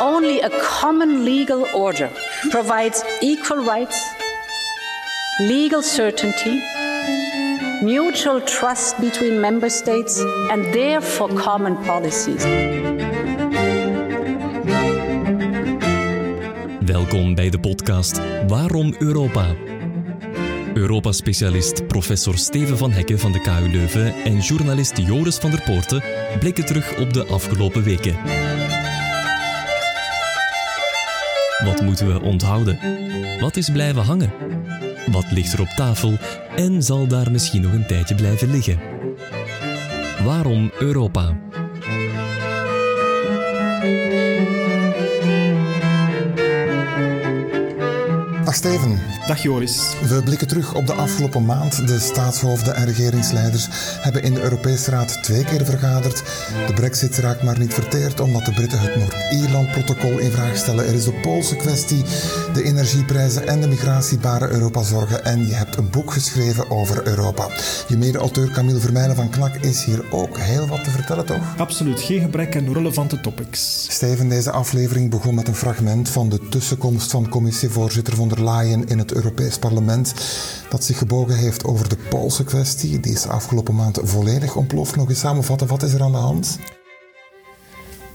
Only a common legal order provides equal rights, legal certainty, mutual trust between member states, and therefore common policies. Welkom bij de podcast Waarom Europa? Europa-specialist professor Steven van Hekken van de KU Leuven en journalist Joris van der Poorten blikken terug op de afgelopen weken. Wat moeten we onthouden? Wat is blijven hangen? Wat ligt er op tafel en zal daar misschien nog een tijdje blijven liggen? Waarom Europa? Dag Steven. Dag Joris. We blikken terug op de afgelopen maand. De staatshoofden en regeringsleiders hebben in de Europese Raad twee keer vergaderd. De brexit raakt maar niet verteerd omdat de Britten het Noord-Ierland-protocol in vraag stellen. Er is de Poolse kwestie, de energieprijzen en de migratie baren Europa zorgen. En je hebt een boek geschreven over Europa. Je mede-auteur Camille Vermeijlen van Knak is hier ook heel wat te vertellen, toch? Absoluut, geen gebrek aan relevante topics. Steven, deze aflevering begon met een fragment van de tussenkomst van commissievoorzitter von der In het Europees Parlement dat zich gebogen heeft over de Poolse kwestie. Die is afgelopen maand volledig ontploft. Nog eens samenvatten, wat is er aan de hand?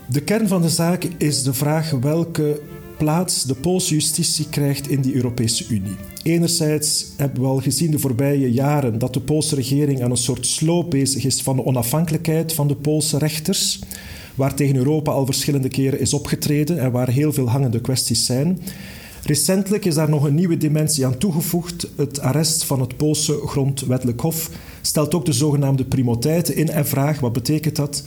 De kern van de zaak is de vraag welke plaats de Poolse justitie krijgt in die Europese Unie. Enerzijds hebben we al gezien de voorbije jaren dat de Poolse regering aan een soort sloop bezig is van de onafhankelijkheid van de Poolse rechters, waar tegen Europa al verschillende keren is opgetreden en waar heel veel hangende kwesties zijn. Recentelijk is daar nog een nieuwe dimensie aan toegevoegd. Het arrest van het Poolse grondwettelijk hof stelt ook de zogenaamde primoteit in en vraag. Wat betekent dat?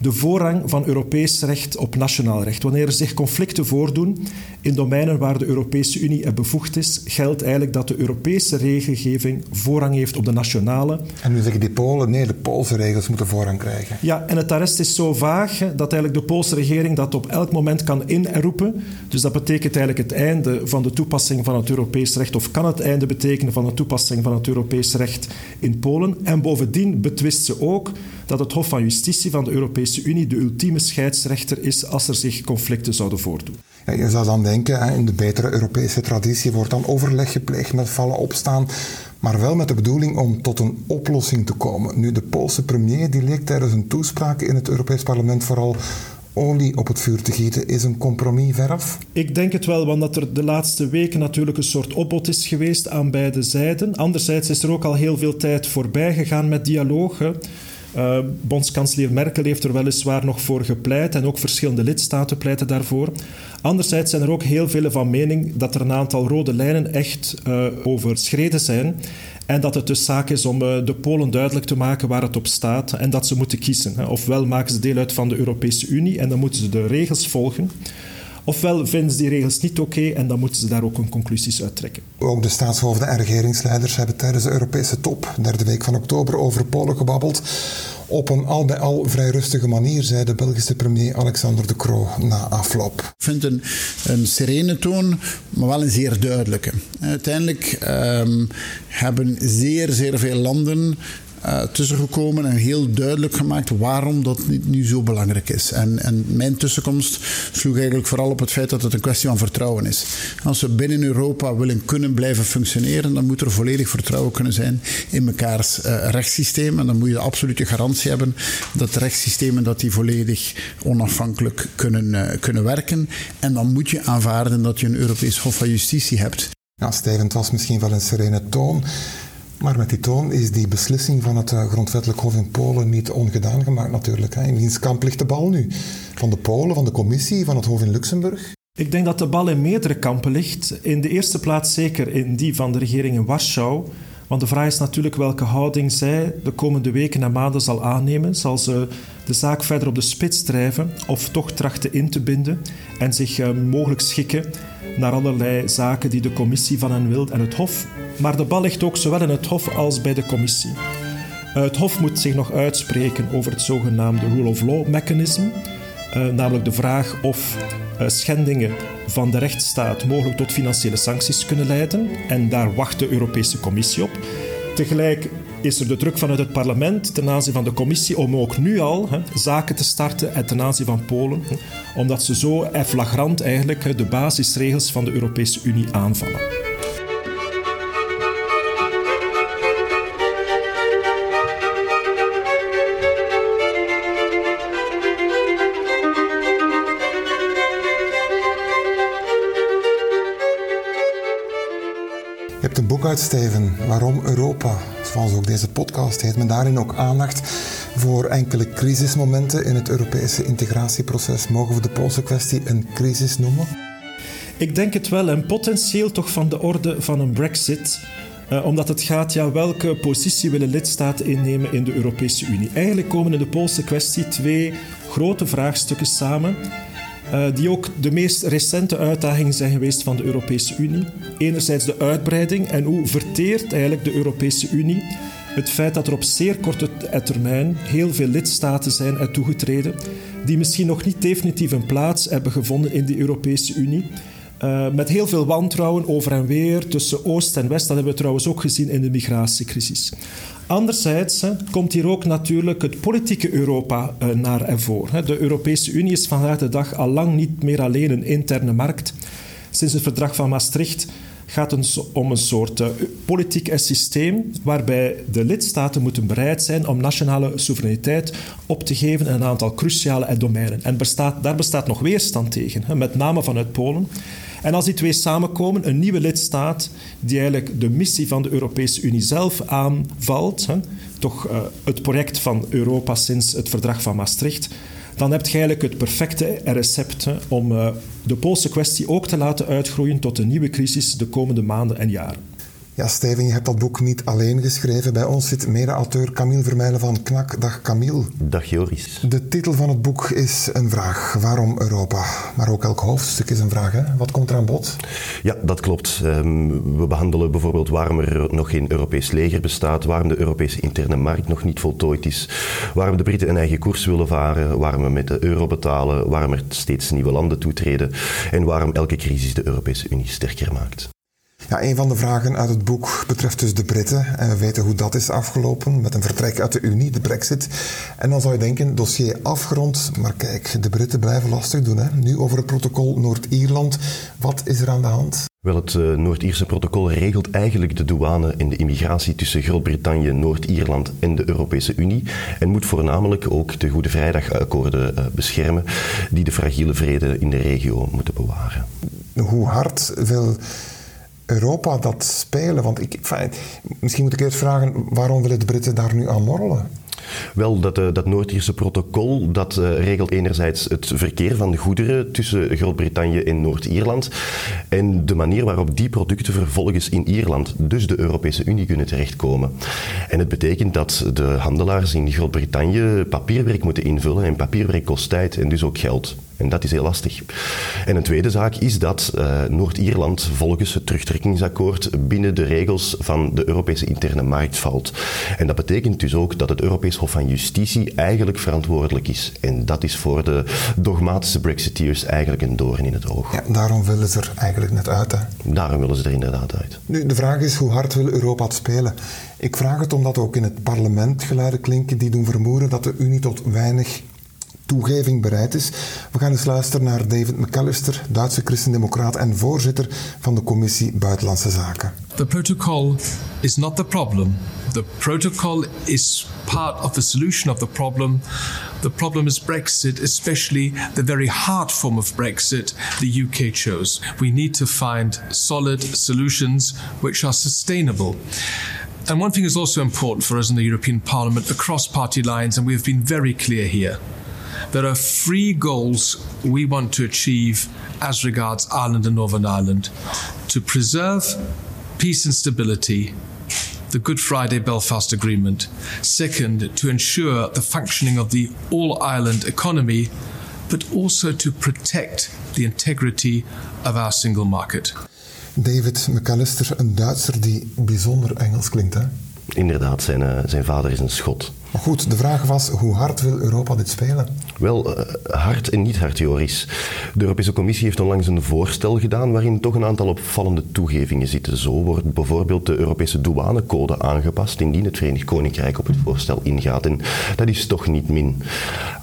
De voorrang van Europees recht op nationaal recht. Wanneer er zich conflicten voordoen in domeinen waar de Europese Unie bevoegd is, geldt eigenlijk dat de Europese regelgeving voorrang heeft op de nationale. En nu zeggen die Polen, nee, de Poolse regels moeten voorrang krijgen. Ja, en het arrest is zo vaag dat eigenlijk de Poolse regering dat op elk moment kan inroepen. Dus dat betekent eigenlijk het einde van de toepassing van het Europees recht, of kan het einde betekenen van de toepassing van het Europees recht in Polen. En bovendien betwist ze ook dat het Hof van Justitie van de Europese Unie de ultieme scheidsrechter is als er zich conflicten zouden voordoen. Ja, je zou dan denken, in de betere Europese traditie wordt dan overleg gepleegd met vallen opstaan, maar wel met de bedoeling om tot een oplossing te komen. Nu, de Poolse premier die leek tijdens een toespraak in het Europees Parlement vooral olie op het vuur te gieten. Is een compromis veraf? Ik denk het wel, want dat er de laatste weken natuurlijk een soort opbod is geweest aan beide zijden. Anderzijds is er ook al heel veel tijd voorbij gegaan met dialogen. Uh, bondskanselier Merkel heeft er weliswaar nog voor gepleit en ook verschillende lidstaten pleiten daarvoor. Anderzijds zijn er ook heel vele van mening dat er een aantal rode lijnen echt uh, overschreden zijn. En dat het dus zaak is om uh, de Polen duidelijk te maken waar het op staat en dat ze moeten kiezen. Ofwel maken ze deel uit van de Europese Unie en dan moeten ze de regels volgen. Ofwel vinden ze die regels niet oké en dan moeten ze daar ook hun conclusies uit trekken. Ook de staatshoofden en regeringsleiders hebben tijdens de Europese top, derde week van oktober, over Polen gebabbeld. Op een al bij al vrij rustige manier, zei de Belgische premier Alexander de Croo na afloop. Ik vind een, een serene toon, maar wel een zeer duidelijke. Uiteindelijk um, hebben zeer, zeer veel landen uh, tussengekomen en heel duidelijk gemaakt waarom dat nu zo belangrijk is. En, en mijn tussenkomst sloeg eigenlijk vooral op het feit dat het een kwestie van vertrouwen is. Als we binnen Europa willen kunnen blijven functioneren, dan moet er volledig vertrouwen kunnen zijn in mekaars uh, rechtssysteem. En dan moet je de absolute garantie hebben dat de rechtssystemen dat die volledig onafhankelijk kunnen, uh, kunnen werken. En dan moet je aanvaarden dat je een Europees Hof van Justitie hebt. Ja, het was misschien wel een serene toon. Maar met die toon is die beslissing van het eh, grondwettelijk hof in Polen niet ongedaan gemaakt natuurlijk. In wiens kamp ligt de bal nu? Van de Polen, van de commissie, van het hof in Luxemburg? Ik denk dat de bal in meerdere kampen ligt. In de eerste plaats zeker in die van de regering in Warschau. Want de vraag is natuurlijk welke houding zij de komende weken en maanden zal aannemen. Zal ze de zaak verder op de spits drijven of toch trachten in te binden en zich uh, mogelijk schikken naar allerlei zaken die de commissie van hen wil en het Hof. Maar de bal ligt ook zowel in het Hof als bij de commissie. Het Hof moet zich nog uitspreken over het zogenaamde rule of law mechanism, uh, namelijk de vraag of uh, schendingen van de rechtsstaat mogelijk tot financiële sancties kunnen leiden. En daar wacht de Europese Commissie op. Tegelijk is er de druk vanuit het parlement ten aanzien van de commissie om ook nu al zaken te starten en ten aanzien van Polen, omdat ze zo flagrant eigenlijk de basisregels van de Europese Unie aanvallen. Je hebt een boek uit, Steven, Waarom Europa? Zoals ook deze podcast heeft men daarin ook aandacht voor enkele crisismomenten in het Europese integratieproces. Mogen we de Poolse kwestie een crisis noemen? Ik denk het wel, en potentieel toch van de orde van een brexit. Uh, omdat het gaat, ja, welke positie willen lidstaten innemen in de Europese Unie? Eigenlijk komen in de Poolse kwestie twee grote vraagstukken samen. Uh, die ook de meest recente uitdagingen zijn geweest van de Europese Unie. Enerzijds de uitbreiding en hoe verteert eigenlijk de Europese Unie het feit dat er op zeer korte termijn heel veel lidstaten zijn toegetreden die misschien nog niet definitief een plaats hebben gevonden in de Europese Unie. Uh, met heel veel wantrouwen over en weer tussen Oost en West. Dat hebben we trouwens ook gezien in de migratiecrisis. Anderzijds komt hier ook natuurlijk het politieke Europa uh, naar voren. De Europese Unie is vandaag de dag al lang niet meer alleen een interne markt. Sinds het verdrag van Maastricht gaat het om een soort uh, politiek systeem waarbij de lidstaten moeten bereid zijn om nationale soevereiniteit op te geven in een aantal cruciale domeinen. En bestaat, daar bestaat nog weerstand tegen, hè, met name vanuit Polen. En als die twee samenkomen, een nieuwe lidstaat die eigenlijk de missie van de Europese Unie zelf aanvalt, toch uh, het project van Europa sinds het verdrag van Maastricht, dan heb je eigenlijk het perfecte recept om uh, de Poolse kwestie ook te laten uitgroeien tot een nieuwe crisis de komende maanden en jaren. Ja, Steven, je hebt dat boek niet alleen geschreven. Bij ons zit mede-auteur Camille Vermeijlen van KNAK. Dag Camille. Dag Joris. De titel van het boek is een vraag. Waarom Europa? Maar ook elk hoofdstuk is een vraag. Hè? Wat komt er aan bod? Ja, dat klopt. Um, we behandelen bijvoorbeeld waarom er nog geen Europees leger bestaat, waarom de Europese interne markt nog niet voltooid is, waarom de Britten een eigen koers willen varen, waarom we met de euro betalen, waarom er steeds nieuwe landen toetreden en waarom elke crisis de Europese Unie sterker maakt. Ja, een van de vragen uit het boek betreft dus de Britten. En we weten hoe dat is afgelopen met een vertrek uit de Unie, de Brexit. En dan zou je denken, dossier afgerond. Maar kijk, de Britten blijven lastig doen. Hè? Nu over het protocol Noord-Ierland. Wat is er aan de hand? Wel, het uh, Noord-Ierse protocol regelt eigenlijk de douane en de immigratie tussen Groot-Brittannië, Noord-Ierland en de Europese Unie. En moet voornamelijk ook de Goede Vrijdagakkoorden uh, beschermen, die de fragiele vrede in de regio moeten bewaren. Hoe hard wil Europa dat spelen? Want ik, misschien moet ik eerst vragen, waarom willen de Britten daar nu aan morrelen? Wel, dat, uh, dat Noord-Ierse protocol dat uh, regelt enerzijds het verkeer van goederen tussen Groot-Brittannië en Noord-Ierland en de manier waarop die producten vervolgens in Ierland, dus de Europese Unie, kunnen terechtkomen. En het betekent dat de handelaars in Groot-Brittannië papierwerk moeten invullen en papierwerk kost tijd en dus ook geld. En dat is heel lastig. En een tweede zaak is dat uh, Noord-Ierland volgens het terugtrekkingsakkoord binnen de regels van de Europese interne markt valt. En dat betekent dus ook dat het Europees Hof van Justitie eigenlijk verantwoordelijk is. En dat is voor de dogmatische Brexiteers eigenlijk een doorn in het oog. Ja, daarom willen ze er eigenlijk net uit. Hè? Daarom willen ze er inderdaad uit. Nu, de vraag is hoe hard wil Europa het spelen? Ik vraag het omdat ook in het parlement geluiden klinken die doen vermoeden dat de Unie tot weinig toegeving bereid is. We gaan eens luisteren naar David McAllister, Duitse christendemocraat en voorzitter van de Commissie Buitenlandse Zaken. The protocol is not the problem. The protocol is part of the solution of the problem. The problem is Brexit, especially the very hard form of Brexit the UK chose. We need to find solid solutions which are sustainable. And one thing is also important for us in the European Parliament across party lines, and we have been very clear here. There are three goals we want to achieve as regards Ireland and Northern Ireland to preserve peace and stability, the Good Friday Belfast Agreement. Second, to ensure the functioning of the all Ireland economy, but also to protect the integrity of our single market. David McAllister, een Duitser die bijzonder Engels klinkt, hè? Inderdaad, zijn, uh, zijn vader is een Schot. Goed, de vraag was hoe hard wil Europa dit spelen? Wel, uh, hard en niet hard, Joris. De Europese Commissie heeft onlangs een voorstel gedaan waarin toch een aantal opvallende toegevingen zitten. Zo wordt bijvoorbeeld de Europese douanecode aangepast indien het Verenigd Koninkrijk op het voorstel ingaat. En dat is toch niet min.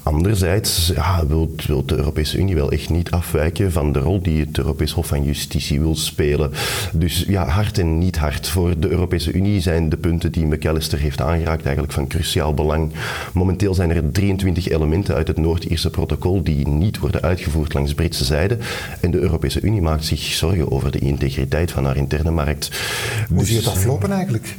Anderzijds ja, wil, wil de Europese Unie wel echt niet afwijken van de rol die het Europees Hof van Justitie wil spelen. Dus ja, hard en niet hard. Voor de Europese Unie zijn de punten die McAllister heeft aangeraakt eigenlijk van cruciaal belang. Momenteel zijn er 23 elementen uit het Noord-Ierse protocol die niet worden uitgevoerd langs Britse zijde. En de Europese Unie maakt zich zorgen over de integriteit van haar interne markt. Hoe dus, zie je het aflopen eigenlijk?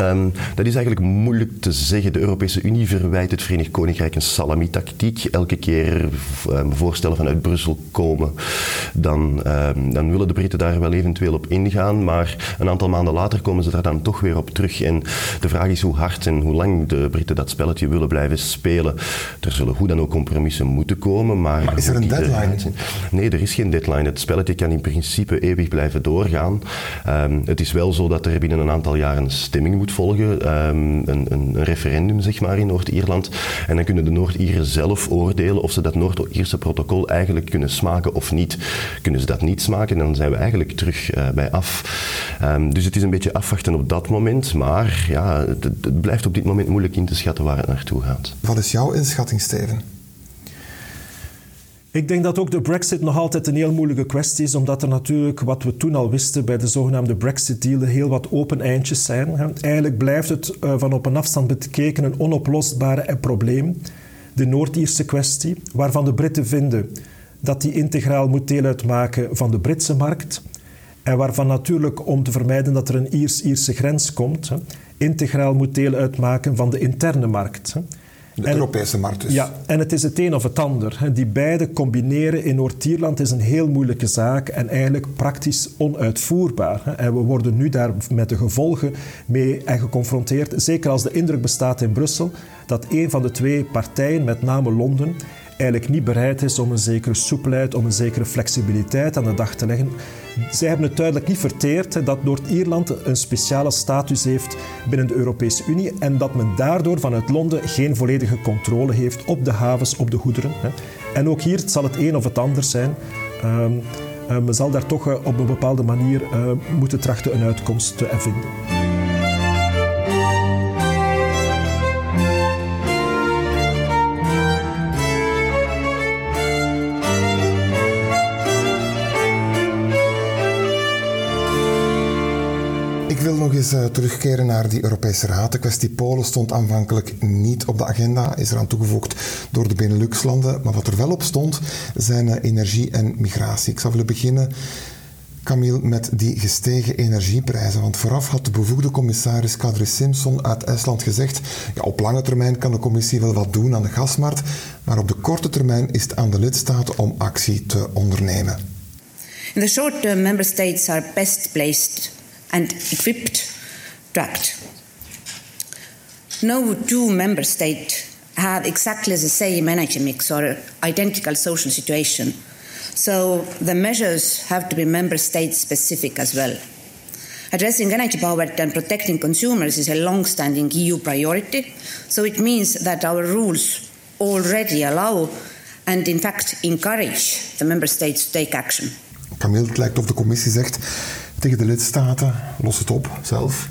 Um, dat is eigenlijk moeilijk te zeggen. De Europese Unie verwijt het Verenigd Koninkrijk een salami-tactiek. Elke keer um, voorstellen vanuit Brussel komen, dan, um, dan, willen de Britten daar wel eventueel op ingaan. Maar een aantal maanden later komen ze daar dan toch weer op terug. En de vraag is hoe hard en hoe lang de Britten dat spelletje willen blijven spelen. Er zullen hoe dan ook compromissen moeten komen. Maar, maar is er een deadline? Nee, er is geen deadline. Het spelletje kan in principe eeuwig blijven doorgaan. het is wel zo dat er binnen een aantal jaren stemming volgen, um, een, een, referendum zeg maar, in Noord-Ierland. En dan kunnen de Noord-Ieren zelf oordelen of ze dat Noord-Ierse protocol eigenlijk kunnen smaken of niet. Kunnen ze dat niet smaken, dan zijn we eigenlijk terug uh, bij af. Um, dus het is een beetje afwachten op dat moment, maar ja, het blijft op dit moment moeilijk in te schatten waar het naartoe gaat. Wat is jouw inschatting, Steven? Ik denk dat ook de Brexit nog altijd een heel moeilijke kwestie is, omdat er natuurlijk, wat we toen al wisten bij de zogenaamde Brexit-deal, heel wat open eindjes zijn. Eigenlijk blijft het eh, van op een afstand bekeken een onoplosbare probleem, de Noord-Ierse kwestie, waarvan de Britten vinden dat die integraal moet deel uitmaken van de Britse markt. En waarvan natuurlijk, om te vermijden dat er een Iers-Ierse grens komt, integraal moet deel uitmaken van de interne markt. De Europese markt dus. Ja, en het is het een of het ander. Die beide combineren in Noord-Ierland is een heel moeilijke zaak en eigenlijk praktisch onuitvoerbaar. En we worden nu daar met de gevolgen mee geconfronteerd. Zeker als de indruk bestaat in Brussel dat een van de twee partijen, met name Londen, eigenlijk niet bereid is om een zekere soepelheid, om een zekere flexibiliteit aan de dag te leggen. Zij hebben het duidelijk niet verteerd dat Noord-Ierland een speciale status heeft binnen de Europese Unie en dat men daardoor vanuit Londen geen volledige controle heeft op de havens, op de goederen. En ook hier zal het een of het ander zijn. Um, men zal daar toch eh, op een bepaalde manier uh, moeten trachten een uitkomst te vinden. Wil nog eens uh, terugkeren naar die Europese Raad. De kwestie Polen stond aanvankelijk niet op de agenda, is eraan toegevoegd door de Benelux-landen. Maar wat er wel op stond, zijn uh, energie en migratie. Ik zou willen beginnen, Camille, met die gestegen energieprijzen. Want vooraf had de bevoegde commissaris Kadri Simpson uit Estland gezegd: ja, op lange termijn kan de commissie wel wat doen aan de gasmarkt, maar op de korte termijn is het aan de lidstaten om actie te ondernemen. In the short term, member states are best placed and equipped act. No two member states have exactly the same energy mix or identical social situation. So the measures have to be member state specific as well. Addressing energy poverty and protecting consumers is a long standing EU priority, so it means that our rules already allow and in fact encourage the member states to take action. Camille, lijkt of de commissie zegt tegen de lidstaten. Los het op zelf.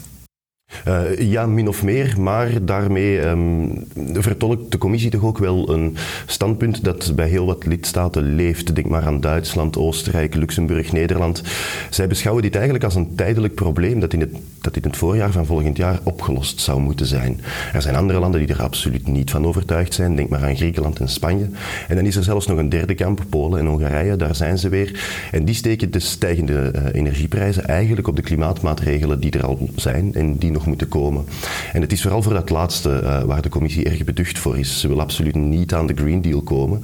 Uh, ja, min of meer, maar daarmee um, vertolkt de commissie toch ook wel een standpunt dat bij heel wat lidstaten leeft. Denk maar aan Duitsland, Oostenrijk, Luxemburg, Nederland. Zij beschouwen dit eigenlijk als een tijdelijk probleem dat in het, dat in het voorjaar van volgend jaar opgelost zou moeten zijn. Er zijn andere landen die er absoluut niet van overtuigd zijn. Denk maar aan Griekenland en Spanje. En dan is er zelfs nog een derde kamp, Polen en Hongarije, daar zijn ze weer. En die steken de stijgende uh, energieprijzen eigenlijk op de klimaatmaatregelen die er al zijn en die nog moeten komen. En het is vooral voor dat laatste uh, waar de commissie erg beducht voor is. Ze wil absoluut niet aan de Green Deal komen.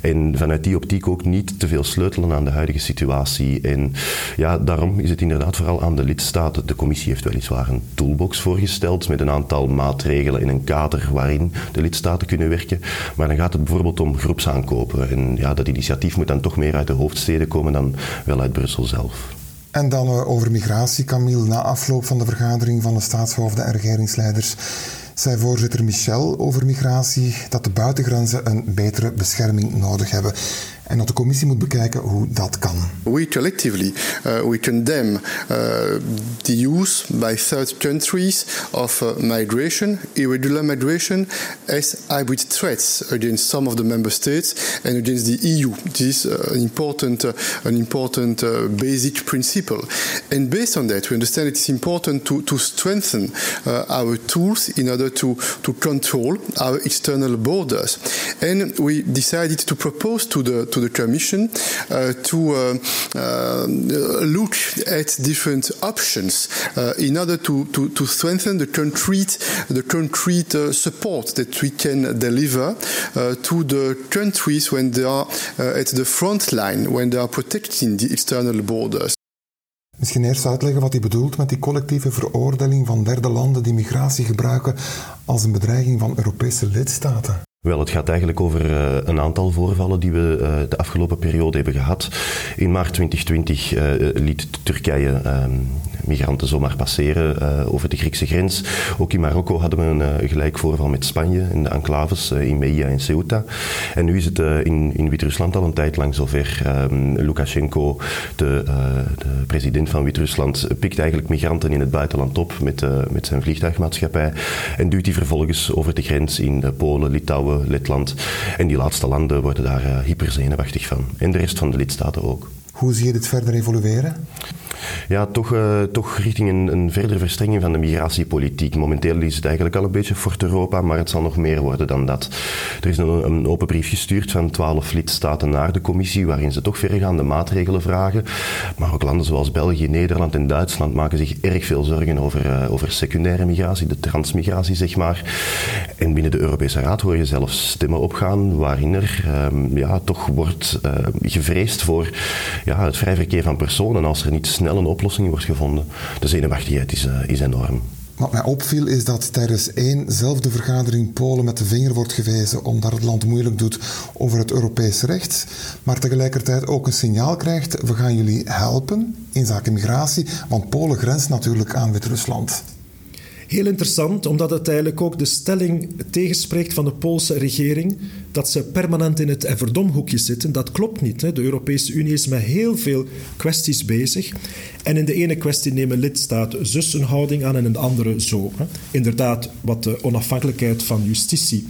En vanuit die optiek ook niet te veel sleutelen aan de huidige situatie. En ja, daarom is het inderdaad vooral aan de lidstaten. De commissie heeft weliswaar een toolbox voorgesteld met een aantal maatregelen in een kader waarin de lidstaten kunnen werken. Maar dan gaat het bijvoorbeeld om groepsaankopen. En ja, dat initiatief moet dan toch meer uit de hoofdsteden komen dan wel uit Brussel zelf. En dan uh, over migratie, Camille. Na afloop van de vergadering van de staatshoofden en regeringsleiders zei voorzitter Michel over migratie dat de buitengrenzen een betere bescherming nodig hebben. En dat de commissie moet bekijken hoe dat kan. We collectively uh, we condemn uh, the use by third countries of uh, migration, irregular migration, as hybrid threats against some of the member states and against the EU. This is uh, an important, uh, an important uh, basic principle. And based on that, we understand it is important to, to strengthen our tools in order to, to control our external borders. And we decided to propose to the to the Commission uh, to uh, uh, look at different options in order to, to, to, strengthen the concrete, the concrete support that we can deliver to the countries when they are at the front line, when they are protecting the external borders. Misschien eerst uitleggen wat hij bedoelt met die collectieve veroordeling van derde landen die migratie gebruiken als een bedreiging van Europese lidstaten. Wel, het gaat eigenlijk over uh, een aantal voorvallen die we uh, de afgelopen periode hebben gehad. In maart 2020 uh, liet Turkije ehm, migranten zomaar passeren over de Griekse grens. Ook in Marokko hadden we een gelijk voorval met Spanje in de enclaves in Meia en Ceuta. En nu is het in, Wit-Rusland al een tijd lang zover. Um, Lukashenko, de, de, president van Wit-Rusland, pikt eigenlijk migranten in het buitenland op met, met zijn vliegtuigmaatschappij en duwt die vervolgens over de grens in Polen, Litouwen, Letland. En die laatste landen worden daar uh, hyperzenuwachtig van. En de rest van de lidstaten ook. Hoe zie je dit verder evolueren? Ja, toch, uh, toch richting een, een verdere verstrenging van de migratiepolitiek. Momenteel is het eigenlijk al een beetje Fort Europa, maar het zal nog meer worden dan dat. Er is een, een open brief gestuurd van twaalf lidstaten naar de commissie, waarin ze toch verregaande maatregelen vragen. Maar ook landen zoals België, Nederland en Duitsland maken zich erg veel zorgen over, uh, over secundaire migratie, de transmigratie, zeg maar. En binnen de Europese Raad hoor je zelfs stemmen opgaan waarin er um, ja, toch wordt uh, gevreesd voor ja, het vrij verkeer van personen als er niet snel een oplossing wordt gevonden. De zenuwachtigheid is, uh, is enorm. Wat mij opviel is dat tijdens éénzelfde vergadering Polen met de vinger wordt gewezen omdat het land moeilijk doet over het Europees recht, maar tegelijkertijd ook een signaal krijgt: we gaan jullie helpen in zaken migratie, want Polen grenst natuurlijk aan Wit-Rusland. Heel interessant, omdat het eigenlijk ook de stelling tegenspreekt van de Poolse regering dat ze permanent in het verdomhoekje zitten. Dat klopt niet. Hè. De Europese Unie is met heel veel kwesties bezig. En in de ene kwestie nemen lidstaten zus een houding aan en in de andere zo. Inderdaad, wat de onafhankelijkheid van justitie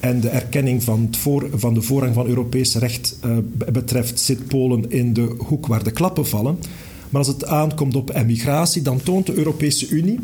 en de erkenning van, van de voorrang van Europees recht uh, betreft, zit Polen in de hoek waar de klappen vallen. Maar als het aankomt op emigratie, dan toont de Europese Unie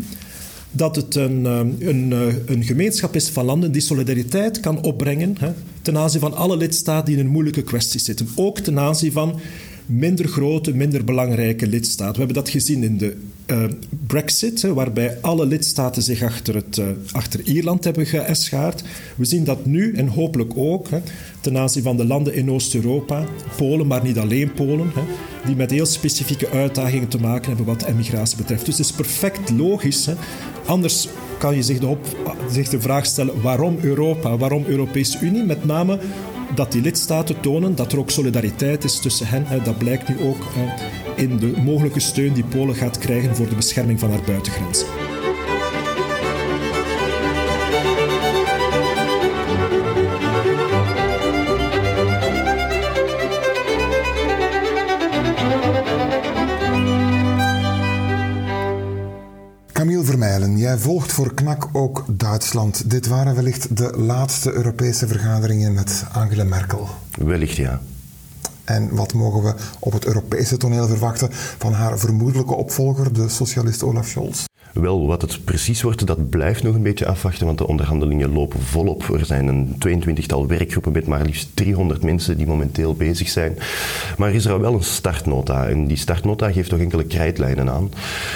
dat het een, eh, een, eh, een, gemeenschap is van landen die solidariteit kan opbrengen hè, ten aanzien van alle lidstaten die in een moeilijke kwestie zitten. Ook ten aanzien van minder grote, minder belangrijke lidstaten. We hebben dat gezien in de uh, Brexit, waarbij alle lidstaten zich achter, het, uh, achter Ierland hebben geëschaard. We zien dat nu en hopelijk ook hè, ten aanzien van de landen in Oost-Europa, Polen, maar niet alleen Polen, hè, die met heel specifieke uitdagingen te maken hebben wat emigratie betreft. Dus het is perfect logisch. Anders kan je zich op, zich de vraag stellen waarom Europa, waarom Europese Unie, met name dat die lidstaten tonen dat er ook solidariteit is tussen hen. Dat blijkt nu ook in de mogelijke steun die Polen gaat krijgen voor de bescherming van haar buitengrenzen. Camille Vermeilen, jij volgt voor KNAK ook Duitsland. Dit waren wellicht de laatste Europese vergaderingen met Angela Merkel. Wellicht, ja. En wat mogen we op het Europese toneel verwachten van haar vermoedelijke opvolger, de socialist Olaf Scholz? Wel, wat het precies wordt, dat blijft nog een beetje afwachten, want de onderhandelingen lopen volop. Er zijn een 22-tal werkgroepen met maar liefst 300 mensen die momenteel bezig zijn. Maar is er wel een startnota en die startnota geeft toch enkele krijtlijnen aan.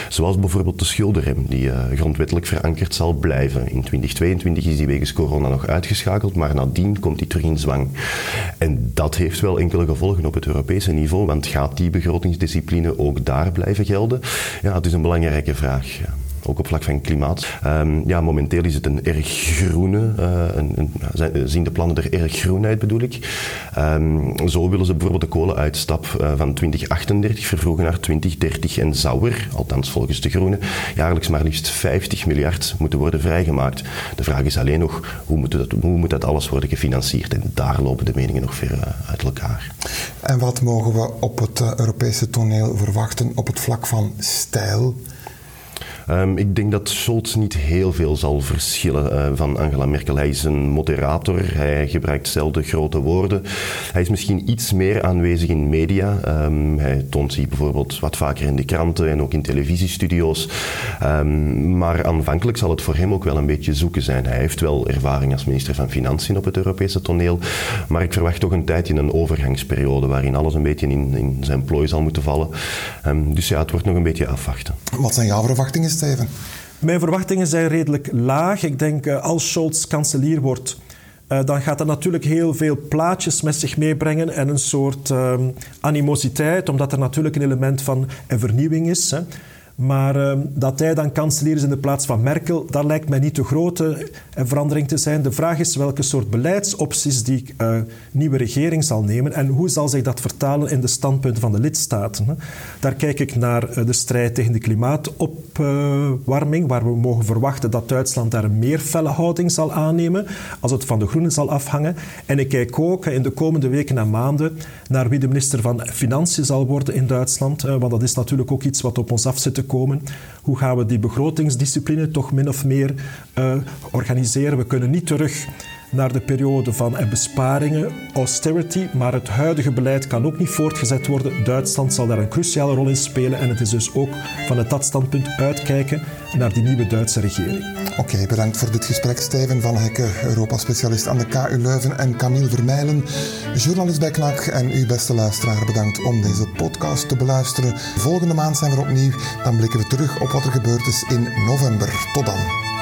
Zoals bijvoorbeeld de schuldenrem, die uh, grondwettelijk verankerd zal blijven. In 2022 is die wegens corona nog uitgeschakeld, maar nadien komt die terug in zwang. En dat heeft wel enkele gevolgen op het Europese niveau, want gaat die begrotingsdiscipline ook daar blijven gelden? Ja, het is een belangrijke vraag. Ook op vlak van klimaat. Ehm, ja, momenteel is het een erg groene, uh, een, een, zien de plannen er erg groen uit bedoel ik. Ehm, zo willen ze bijvoorbeeld de kolenuitstap van 2038 vervroegen naar 2030 en zou er, althans volgens de groenen, jaarlijks maar liefst 50 miljard moeten worden vrijgemaakt. De vraag is alleen nog, hoe moet dat, hoe moet dat alles worden gefinancierd? En daar lopen de meningen nog ver uit elkaar. En wat mogen we op het Europese toneel verwachten op het vlak van stijl? Um, ik denk dat Scholz niet heel veel zal verschillen uh, van Angela Merkel. Hij is een moderator, hij gebruikt zelden grote woorden. Hij is misschien iets meer aanwezig in media. Um, hij toont zich bijvoorbeeld wat vaker in de kranten en ook in televisiestudio's. Um, maar aanvankelijk zal het voor hem ook wel een beetje zoeken zijn. Hij heeft wel ervaring als minister van Financiën op het Europese toneel. Maar ik verwacht toch een tijdje een overgangsperiode waarin alles een beetje in, in zijn plooi zal moeten vallen. dus ja, het wordt nog een beetje afwachten. Wat zijn jouw verwachtingen? Mijn verwachtingen zijn redelijk laag. Ik denk uh, als Scholz kanselier wordt, uh, dan gaat dat natuurlijk heel veel plaatjes met zich meebrengen en een soort uh, animositeit, omdat er natuurlijk een element van vernieuwing is. Maar uh, dat hij dan kanselier is in de plaats van Merkel, dat lijkt mij niet de grote uh, verandering te zijn. De vraag is welke soort beleidsopties die uh, nieuwe regering zal nemen en hoe zal zich dat vertalen in de standpunten van de lidstaten. Daar kijk ik naar de strijd tegen de klimaatopwarming, waar we mogen verwachten dat Duitsland daar een meer felle houding zal aannemen als het van de Groenen zal afhangen. En ik kijk ook in de komende weken en maanden naar wie de minister van Financiën zal worden in Duitsland, want dat is natuurlijk ook iets wat op ons af zit komen. Hoe gaan we die begrotingsdiscipline toch min of meer uh, organiseren? We kunnen niet terug naar de periode van besparingen, austerity, maar het huidige beleid kan ook niet voortgezet worden. Duitsland zal daar een cruciale rol in spelen en het is dus ook vanuit dat standpunt uitkijken naar die nieuwe Duitse regering. Oké, bedankt voor dit gesprek Steven van Hekke, Europa-specialist aan de KU Leuven en Camille Vermeilen, journalist bij KNAK en u beste luisteraar bedankt om deze podcast te beluisteren. Volgende maand zijn we opnieuw, dan blikken we terug op wat er gebeurd is in november. Tot dan.